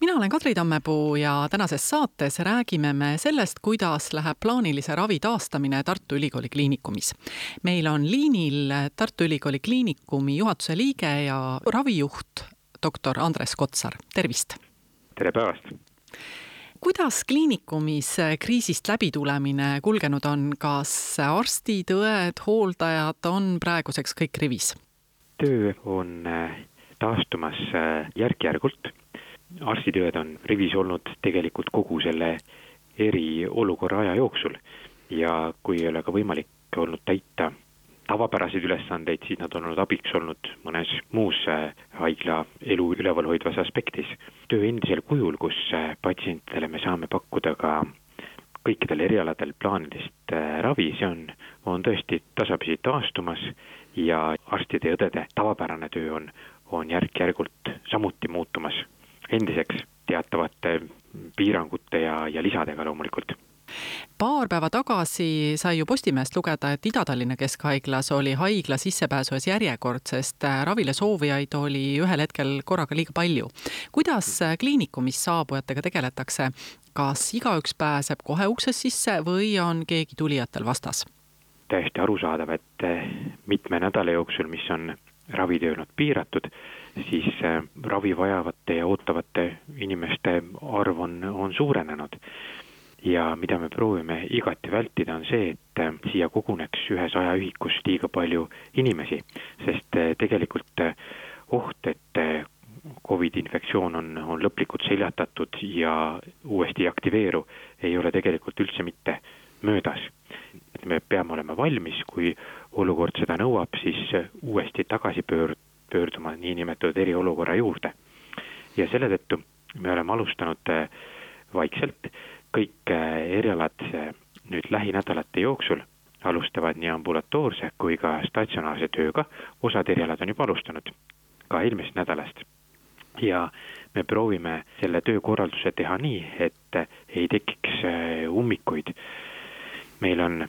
mina olen Kadri Tammepuu ja tänases saates räägime me sellest, kuidas läheb plaanilise ravi taastamine Tartu Ülikooli Kliinikumis. meil on liinil Tartu Ülikooli Kliinikumi juhatuse liige ja ravijuht doktor Andres Kotsar, tervist! tere päevast! kuidas kliinikumis kriisist läbitulemine kulgenud on, kas arstid, õed, hooldajad on praeguseks kõik rivis? töö on taastumas järk-järgult arstid-õed on rivis olnud tegelikult kogu selle eriolukorra aja jooksul ja kui ei ole ka võimalik olnud täita tavapäraseid ülesandeid, siis nad on olnud abiks olnud mõnes muus äh, haigla elu üleval hoidvas aspektis. töö endisel kujul, kus äh, patsientidele me saame pakkuda ka kõikidel erialadel plaanilist äh, ravi, see on, on tõesti tasapisi taastumas ja arstide ja õdede tavapärane töö on, on järk-järgult samuti muutumas endiseks teatavate piirangute ja, ja lisadega loomulikult paar päeva tagasi sai ju Postimehest lugeda, et Ida-Tallinna Keskhaiglas oli haigla sissepääsu ees järjekord, sest ravile soovijaid oli ühel hetkel korraga liiga palju. kuidas kliinikumis saabujatega tegeletakse? kas igaüks pääseb kohe uksest sisse või on keegi tulijatel vastas? täiesti arusaadav, et mitme nädala jooksul, mis on ravitöö olnud piiratud, siis äh, ravi vajavate ja ootavate inimeste arv on, on suurenenud. ja mida me proovime igati vältida, on see, et äh, siia koguneks ühes ajaühikus liiga palju inimesi, sest äh, tegelikult oht, et Covidi infektsioon on, on lõplikult seljatatud ja uuesti ei aktiveeru, ei ole tegelikult üldse mitte möödas. et me peame olema valmis, kui olukord seda nõuab, siis uuesti tagasi pöör-, pöörduma niinimetatud eriolukorra juurde. ja selle tõttu me oleme alustanud äh, vaikselt, kõik äh, erialad äh, nüüd lähinädalate jooksul alustavad nii ambulatoorse kui ka statsionaarse tööga, osad erialad on juba alustanud ka eelmisest nädalast. ja me proovime selle töökorralduse teha nii, et ei tekiks ummikuid. meil on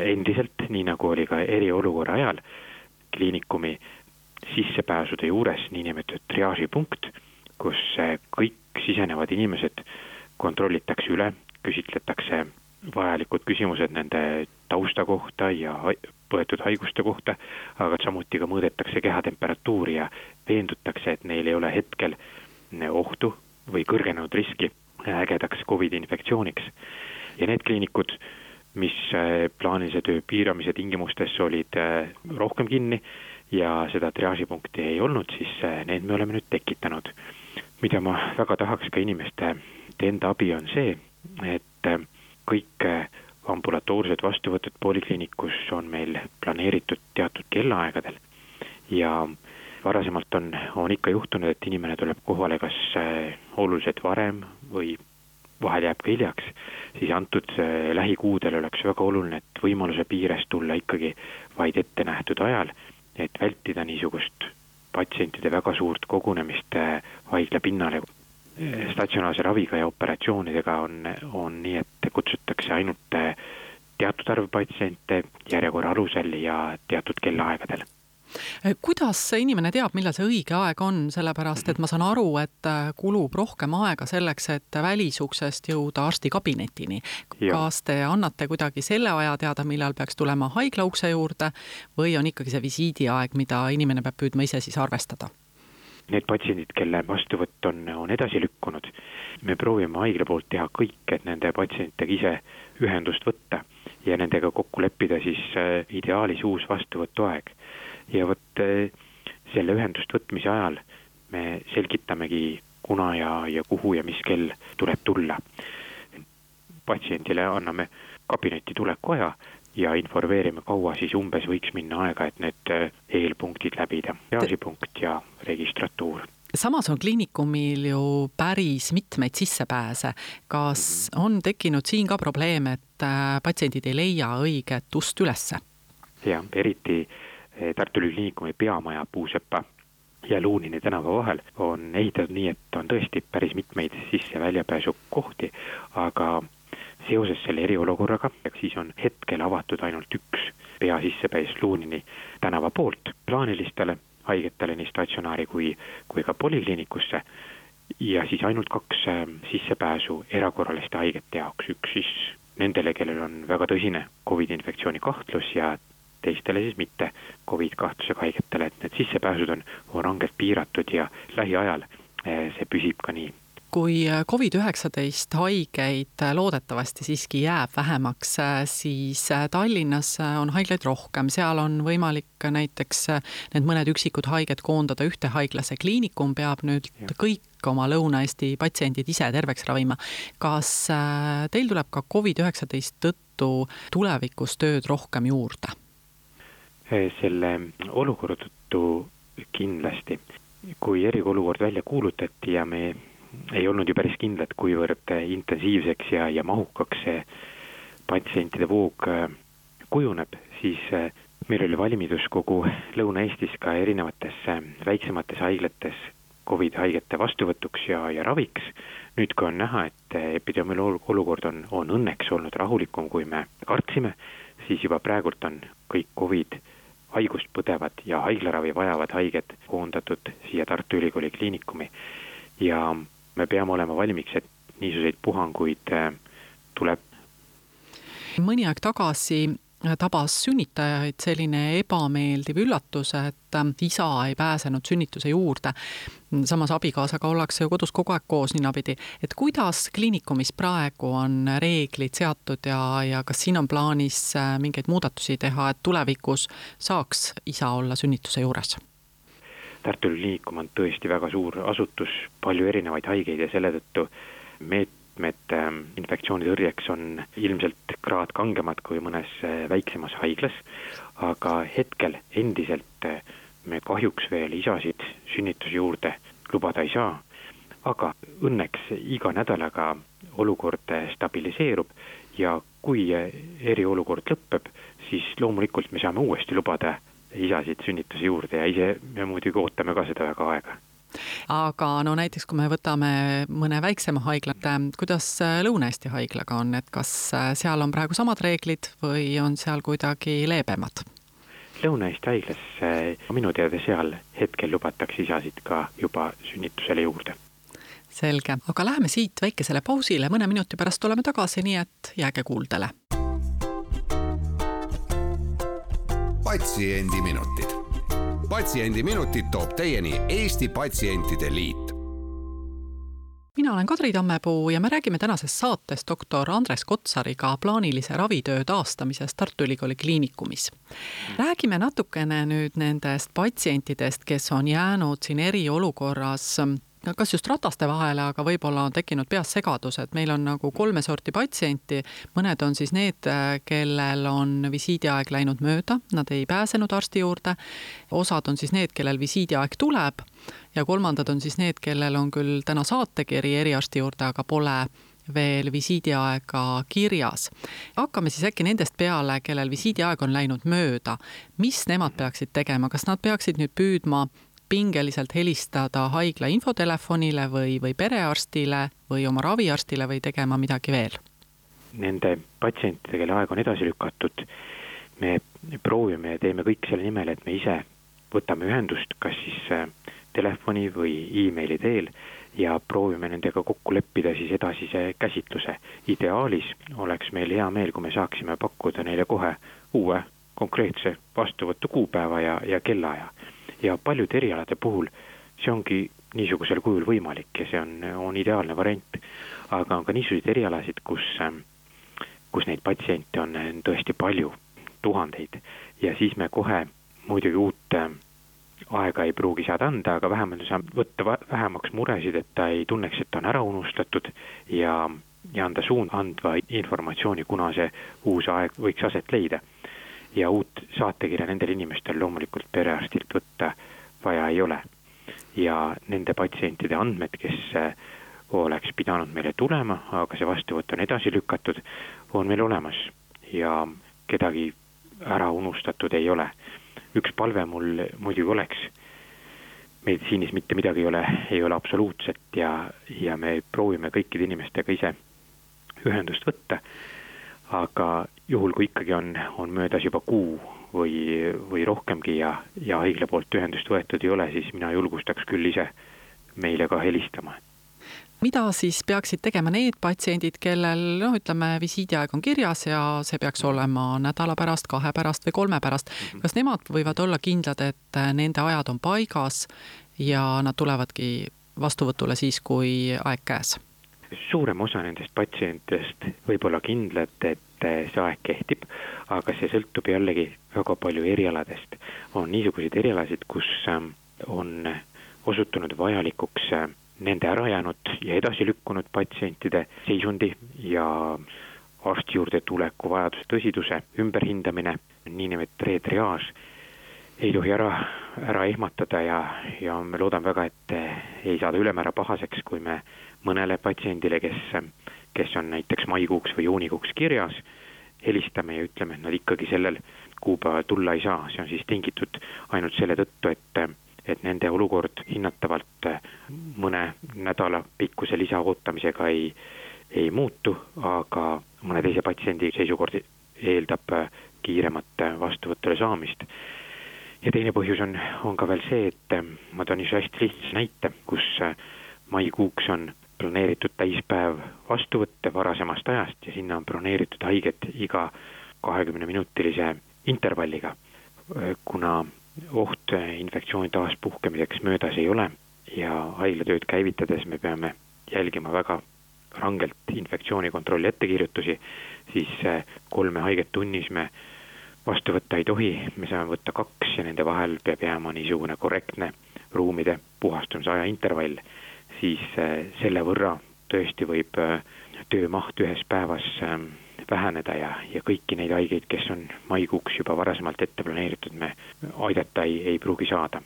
endiselt, nii nagu oli ka eriolukorra ajal, kliinikumi sissepääsude juures niinimetatud triaažipunkt, kus kõik sisenevad inimesed kontrollitakse üle, küsitletakse vajalikud küsimused nende tausta kohta ja põetud haiguste kohta, aga samuti ka mõõdetakse kehatemperatuuri ja veendutakse, et neil ei ole hetkel ohtu või kõrgenenud riski ägedaks Covidi infektsiooniks. ja need kliinikud, mis plaanilise töö piiramise tingimustes olid rohkem kinni, ja seda triaažipunkti ei olnud, siis eh, need me oleme nüüd tekitanud. mida ma väga tahaks ka inimeste enda abi, on see, et eh, kõik eh, ambulatoorsed vastuvõtud polikliinikus on meil planeeritud teatud kellaaegadel. Ja varasemalt on, on ikka juhtunud, et inimene tuleb kohale kas oluliselt varem või vahel jääb ka hiljaks, siis antud lähikuudel oleks väga oluline, et võimaluse piires tulla ikkagi vaid ettenähtud ajal et vältida niisugust patsientide väga suurt kogunemist äh, haigla pinnale. Äh, statsionaarse raviga ja operatsioonidega on, on nii, et kutsutakse ainult äh, teatud arv patsiente järjekorra alusel ja teatud kellaaegadel kuidas inimene teab, millal see õige aeg on, sellepärast et ma saan aru, et äh, kulub rohkem aega selleks, et välisuksest jõuda arstikabinetini. kas te annate kuidagi selle aja teada, millal peaks tulema haigla ukse juurde või on ikkagi see visiidiaeg, mida inimene peab püüdma ise siis arvestada? Need patsiendid, kelle vastuvõtt on, on edasi lükkunud, me proovime haigla poolt teha kõik, et nende patsientidega ise ühendust võtta ja nendega kokku leppida siis äh, ideaalis uus vastuvõtuaeg ja vot eh, selle ühendust võtmise ajal me selgitamegi, kuna ja, ja kuhu ja mis kell tuleb tulla. patsiendile anname kabinetti tuleku aja ja informeerime, kaua siis umbes võiks minna aega, et need eh, eelpunktid läbida, triaažipunkt ja registratuur samas on kliinikumil ju päris mitmeid sissepääse. kas on tekkinud siin ka probleem, et eh, patsiendid ei leia õiget ust ülesse? jah, eriti Tartu Ülikooli peamaja Puusepa ja Luunini tänava vahel on ehitatud nii, et on tõesti päris mitmeid sisse- ja väljapääsukohti, aga seoses selle eriolukorraga, siis on hetkel avatud ainult üks peasissepääs Luunini tänava poolt plaanilistele haigetele, nii statsionaari kui, kui ka polikliinikusse ja siis ainult kaks äh, sissepääsu erakorraliste haigete jaoks, üks siis nendele, kellel on väga tõsine Covidi infektsiooni kahtlus ja teistele siis mitte Covid kahtlusega haigetele, et need sissepääsud on, on rangelt piiratud ja lähiajal äh, see püsib ka nii kui äh, Covid-19 haigeid äh, loodetavasti siiski jääb vähemaks, äh, siis Tallinnas on haiglaid rohkem, seal on võimalik näiteks need mõned üksikud haiged koondada ühte haiglasse, kliinikum peab nüüd ja. kõik oma Lõuna-Eesti patsiendid ise terveks ravima. kas teil tuleb ka Covid-19 tõttu tulevikus tööd rohkem juurde? Selle olukorra tõttu kindlasti. kui eriolukord välja kuulutati ja me ei olnud ju päris kindlad, kuivõrd intensiivseks ja, ja mahukaks see patsientide voog äh, kujuneb, siis äh, meil oli valmidus kogu Lõuna-Eestis ka erinevates väiksemates haiglates Covid haigete vastuvõtuks ja, ja raviks. nüüd, kui on näha, et epidemioloogia olukord on, on õnneks olnud rahulikum, kui me kartsime, siis juba praegult on kõik Covid haigust põdevad ja haiglaravi vajavad haiged koondatud siia Tartu Ülikooli Kliinikumi ja me peame olema valmiks, et niisuguseid puhanguid äh, tuleb. mõni aeg tagasi tabas sünnitajaid selline ebameeldiv üllatus, et äh, isa ei pääsenud sünnituse juurde. samas abikaasaga ollakse ju kodus kogu aeg koos ninapidi. et kuidas kliinikumis praegu on reeglid seatud ja, ja kas siin on plaanis äh, mingeid muudatusi teha, et tulevikus saaks isa olla sünnituse juures? Tartu Ülikool on tõesti väga suur asutus, palju erinevaid haigeid ja selle tõttu meetmed ähm, infektsioonitõrjeks on ilmselt kraad kangemad kui mõnes äh, väiksemas haiglas, aga hetkel endiselt äh, me kahjuks veel isasid sünnituse juurde lubada ei saa, aga õnneks iga nädalaga olukord äh, stabiliseerub ja kui eriolukord lõpeb, siis loomulikult me saame uuesti lubada isasid sünnituse juurde ja ise me muidugi ootame ka seda väga aega aga no näiteks, kui me võtame mõne väiksema haigla, kuidas Lõuna-Eesti haiglaga on, et kas seal on praegu samad reeglid või on seal kuidagi leebemad? Lõuna-Eesti haiglas minu teada seal hetkel lubatakse isasid ka juba sünnitusele juurde. selge, aga läheme siit väikesele pausile, mõne minuti pärast tuleme tagasi, nii et jääge kuuldele patsiendiminutid. Patsiendiminutid toob teieni Eesti Patsientide Liit mina olen Kadri Tammepuu ja me räägime tänases saates doktor Andres Kotsariga plaanilise ravitöö taastamisest Tartu Ülikooli Kliinikumis. räägime natukene nüüd nendest patsientidest, kes on jäänud siin eriolukorras kas just rataste vahele, aga võib-olla on tekkinud peas segadus, et meil on nagu kolme sorti patsienti. mõned on siis need, kellel on visiidiaeg läinud mööda, nad ei pääsenud arsti juurde. osad on siis need, kellel visiidiaeg tuleb ja kolmandad on siis need, kellel on küll täna saatekiri eriarsti juurde, aga pole veel visiidiaega kirjas. hakkame siis äkki nendest peale, kellel visiidiaeg on läinud mööda. mis nemad peaksid tegema, kas nad peaksid nüüd püüdma pingeliselt helistada haigla infotelefonile või, või perearstile või oma raviarstile või tegema midagi veel? Nende patsientide, kelle aeg on edasi lükatud, me proovime ja teeme kõik selle nimel, et me ise võtame ühendust, kas siis äh, telefoni või emaili teel ja proovime nendega kokku leppida siis edasise käsitluse. ideaalis oleks meil hea meel, kui me saaksime pakkuda neile kohe uue konkreetse vastuvõtu kuupäeva ja, ja kellaaja ja paljude erialade puhul see ongi niisugusel kujul võimalik ja see on, on ideaalne variant. aga on ka niisuguseid erialasid, kus, kus neid patsiente on tõesti palju, tuhandeid ja siis me kohe muidugi uut aega ei pruugi saada anda, aga vähemalt saab võtta vähemaks muresid, et ta ei tunneks, et ta on ära unustatud ja, ja anda suund andva informatsiooni, kuna see uus aeg võiks aset leida ja uut saatekirja nendel inimestel loomulikult perearstilt võtta vaja ei ole. ja nende patsientide andmed, kes äh, oleks pidanud meile tulema, aga see vastuvõtt on edasi lükatud, on meil olemas ja kedagi ära unustatud ei ole. üks palve mul muidugi oleks, meditsiinis mitte midagi ei ole, ei ole absoluutset ja, ja me proovime kõikide inimestega ise ühendust võtta, aga juhul, kui ikkagi on, on möödas juba kuu või, või rohkemgi ja, ja haigla poolt ühendust võetud ei ole, siis mina julgustaks küll ise meile ka helistama mida siis peaksid tegema need patsiendid, kellel noh, ütleme visiidiaeg on kirjas ja see peaks olema nädala pärast, kahe pärast või kolme pärast. Mhm. kas nemad võivad olla kindlad, et nende ajad on paigas ja nad tulevadki vastuvõtule siis, kui aeg käes? suurem osa nendest patsientidest võib olla kindlad, et see aeg kehtib, aga see sõltub jällegi väga palju erialadest. on niisuguseid erialasid, kus ähm, on osutunud vajalikuks äh, nende ära jäänud ja edasi lükkunud patsientide seisundi ja arsti juurde tuleku vajaduse tõsiduse ümberhindamine, niinimetatud retriaaž, ei tohi ära, ära ehmatada ja, ja me loodame väga, et ei saada ülemäära pahaseks, kui me mõnele patsiendile, kes, kes on näiteks maikuuks või juunikuuks kirjas, helistame ja ütleme, et nad ikkagi sellel kuupäeval tulla ei saa, see on siis tingitud ainult selle tõttu, et et nende olukord hinnatavalt mõne nädala pikkuse lisaootamisega ei, ei muutu, aga mõne teise patsiendi seisukord eeldab kiiremat vastuvõtule saamist. ja teine põhjus on, on ka veel see, et ma toon niisuguse hästi lihtsa näite, kus maikuuks on planeeritud täispäev vastuvõtte varasemast ajast ja sinna on broneeritud haiged iga kahekümneminutilise intervalliga. kuna oht infektsiooni taaspuhkemiseks möödas ei ole ja haiglatööd käivitades me peame jälgima väga rangelt infektsioonikontrolli ettekirjutusi, siis kolme haiget tunnis me vastu võtta ei tohi, me saame võtta kaks ja nende vahel peab jääma niisugune korrektne ruumide puhastamise aja intervall siis äh, selle võrra tõesti võib äh, töömaht ühes päevas ähm, väheneda ja, ja kõiki neid haigeid, kes on maikuuks juba varasemalt ette planeeritud, me aidata ei, ei pruugi saada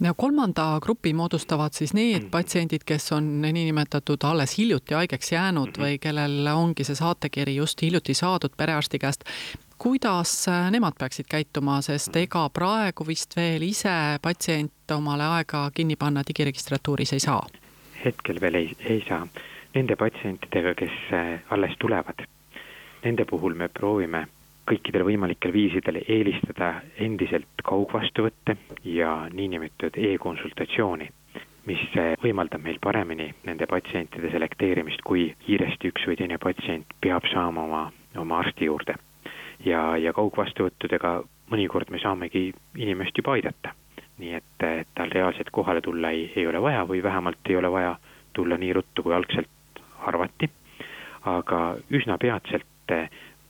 ja kolmanda grupi moodustavad siis need mm. patsiendid, kes on niinimetatud alles hiljuti haigeks jäänud -hmm. või kellel ongi see saatekiri just hiljuti saadud perearsti käest. Kuidas äh, nemad peaksid käituma, sest ega praegu vist veel ise patsient omale aega kinni panna digiregistratuuris ei saa? hetkel veel ei, ei saa. Nende patsientidega, kes äh, alles tulevad, nende puhul me proovime kõikidel võimalikel viisidel eelistada endiselt kaugvastuvõtte ja niinimetatud e-konsultatsiooni, mis äh, võimaldab meil paremini nende patsientide selekteerimist, kui kiiresti üks või teine patsient peab saama oma, oma arsti juurde. Ja, ja kaugvastuvõttudega mõnikord me saamegi inimest juba aidata. Nii et, et tal reaalselt kohale tulla ei, ei ole vaja või vähemalt ei ole vaja tulla nii ruttu, kui algselt arvati. aga üsna peatselt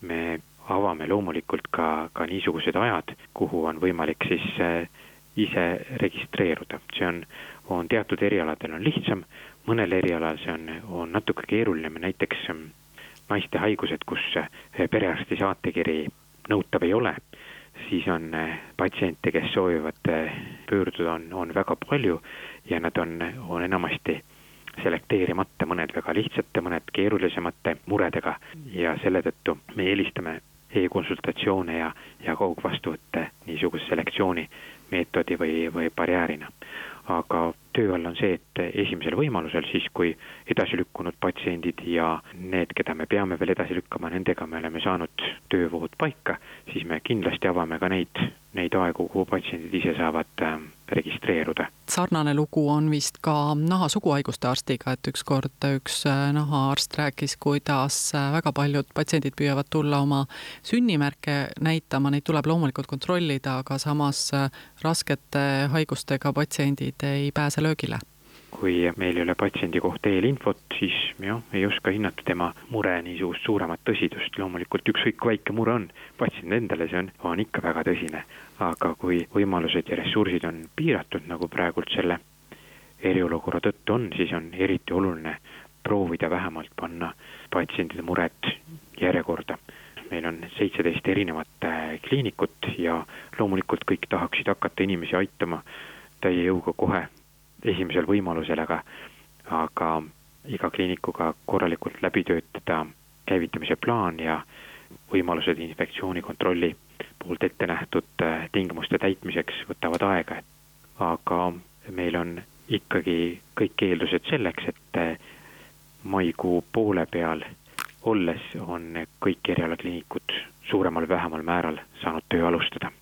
me avame loomulikult ka, ka niisugused ajad, kuhu on võimalik siis eh, ise registreeruda, see on, on teatud erialadel on lihtsam, mõnel erialal see on, on natuke keeruline, näiteks mm, naiste haigused, kus eh, perearsti saatekiri nõutav ei ole siis on eh, patsiente, kes soovivad eh, pöörduda, on, on väga palju ja nad on, on enamasti selekteerimata, mõned väga lihtsate, mõned keerulisemate muredega ja selle tõttu me eelistame e-konsultatsioone ja, ja kaugvastuvõtte niisuguse selektsiooni meetodi või, või barjäärina. aga töö all on see, et esimesel võimalusel, siis kui edasi lükkunud patsiendid ja need, keda me peame veel edasi lükkama, nendega me oleme saanud töövood paika, siis me kindlasti avame ka neid, neid aegu, kuhu patsiendid ise saavad äh, registreeruda. sarnane lugu on vist ka nahasuguhaiguste arstiga, et ükskord üks äh, nahaarst rääkis, kuidas äh, väga paljud patsiendid püüavad tulla oma sünnimärke näitama, neid tuleb loomulikult kontrollida, aga samas raskete haigustega patsiendid ei pääse löögile kui meil ei ole patsiendi kohta eelinfot, siis jah, ei oska hinnata tema mure niisugust suuremat tõsidust, loomulikult ükskõik kui väike mure on, patsiendi endale see on, on ikka väga tõsine. aga kui võimalused ja ressursid on piiratud, nagu praegult selle eriolukorra tõttu on, siis on eriti oluline proovida vähemalt panna patsientide mured järjekorda. meil on seitseteist erinevat äh, kliinikut ja loomulikult kõik tahaksid hakata inimesi aitama täie jõuga kohe esimesel võimalusel, aga, aga iga kliinikuga korralikult läbi töötada käivitamise plaan ja võimalused infektsiooni kontrolli poolt ette nähtud tingimuste täitmiseks võtavad aega, aga meil on ikkagi kõik eeldused selleks, et maikuu poole peal olles on kõik erialakliinikud suuremal või vähemal määral saanud töö alustada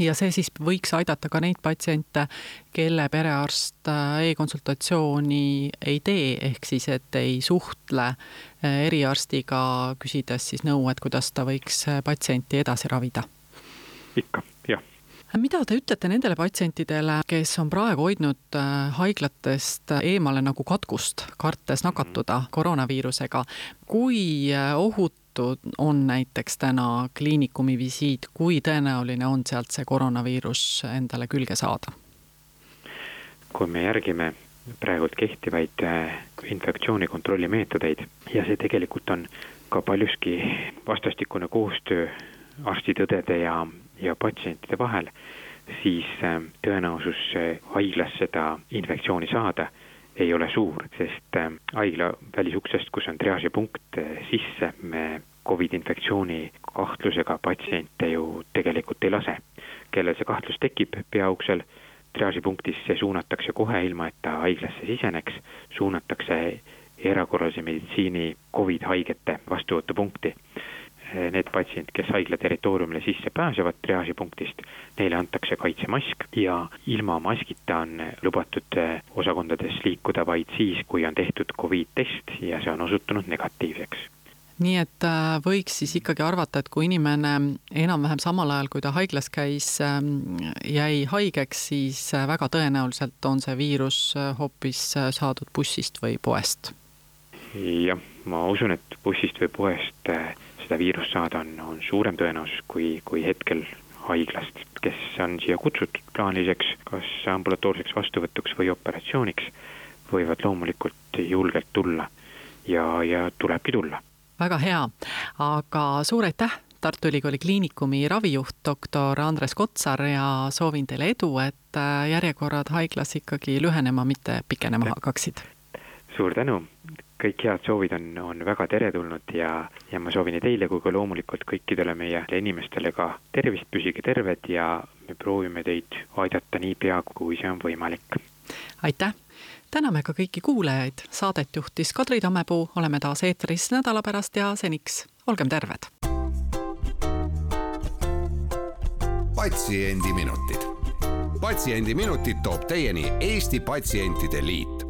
ja see siis võiks aidata ka neid patsiente, kelle perearst äh, e-konsultatsiooni ei tee, ehk siis et ei suhtle äh, eriarstiga, küsides siis nõu, et kuidas ta võiks äh, patsienti edasi ravida. ikka, jah mida te ütlete nendele patsientidele, kes on praegu hoidnud haiglatest eemale nagu katkust, kartes nakatuda mhm. koroonaviirusega, kui ohut ohutu on näiteks täna kliinikumi visiit, kui tõenäoline on sealt see koroonaviirus endale külge saada? kui me järgime praegult kehtivaid äh, infektsiooni kontrolli meetodeid ja see tegelikult on ka paljuski vastastikune koostöö arstid-õdede ja, ja patsientide vahel, siis äh, tõenäosus äh, haiglas seda infektsiooni saada ei ole suur, sest äh, haigla välisuksest, kus on triaažipunkt äh, sisse, me Covid infektsiooni kahtlusega patsiente ju tegelikult ei lase. kellel see kahtlus tekib peauksel, triaažipunktisse suunatakse kohe, ilma et ta haiglasse siseneks, suunatakse erakorralise meditsiini Covid haigete vastuvõtupunkti need patsiendid, kes haigla territooriumile sisse pääsevad triaažipunktist, neile antakse kaitsemask ja ilma maskita on lubatud eh, osakondades liikuda vaid siis, kui on tehtud Covid test ja see on osutunud negatiivseks nii et äh, võiks siis ikkagi arvata, et kui inimene enam-vähem samal ajal, kui ta haiglas käis, ähm, jäi haigeks, siis äh, väga tõenäoliselt on see viirus äh, hoopis saadud bussist või poest. jah, ma usun, et bussist või poest seda viirust saada on, on suurem tõenäosus kui, kui hetkel haiglast, kes on siia kutsutud plaaniliseks, kas ambulatoorseks vastuvõtuks või operatsiooniks, võivad loomulikult julgelt tulla ja, ja tulebki tulla. väga hea, aga suur aitäh, Tartu Ülikooli Kliinikumi ravijuht doktor Andres Kotsar ja soovin teile edu, et äh, järjekorrad haiglas ikkagi lühenema, mitte pikenema hakkaksid. suur tänu, kõik head soovid on, on väga teretulnud ja, ja ma soovin nii teile kui ka loomulikult kõikidele meie inimestele ka tervist, püsige terved ja me proovime teid aidata niipea, kui see on võimalik. aitäh! täname ka kõiki kuulajaid, saadet juhtis Kadri Tammepuu, oleme taas eetris nädala pärast ja seniks olgem terved! patsiendiminutid. patsiendiminutid toob teieni Eesti Patsientide Liit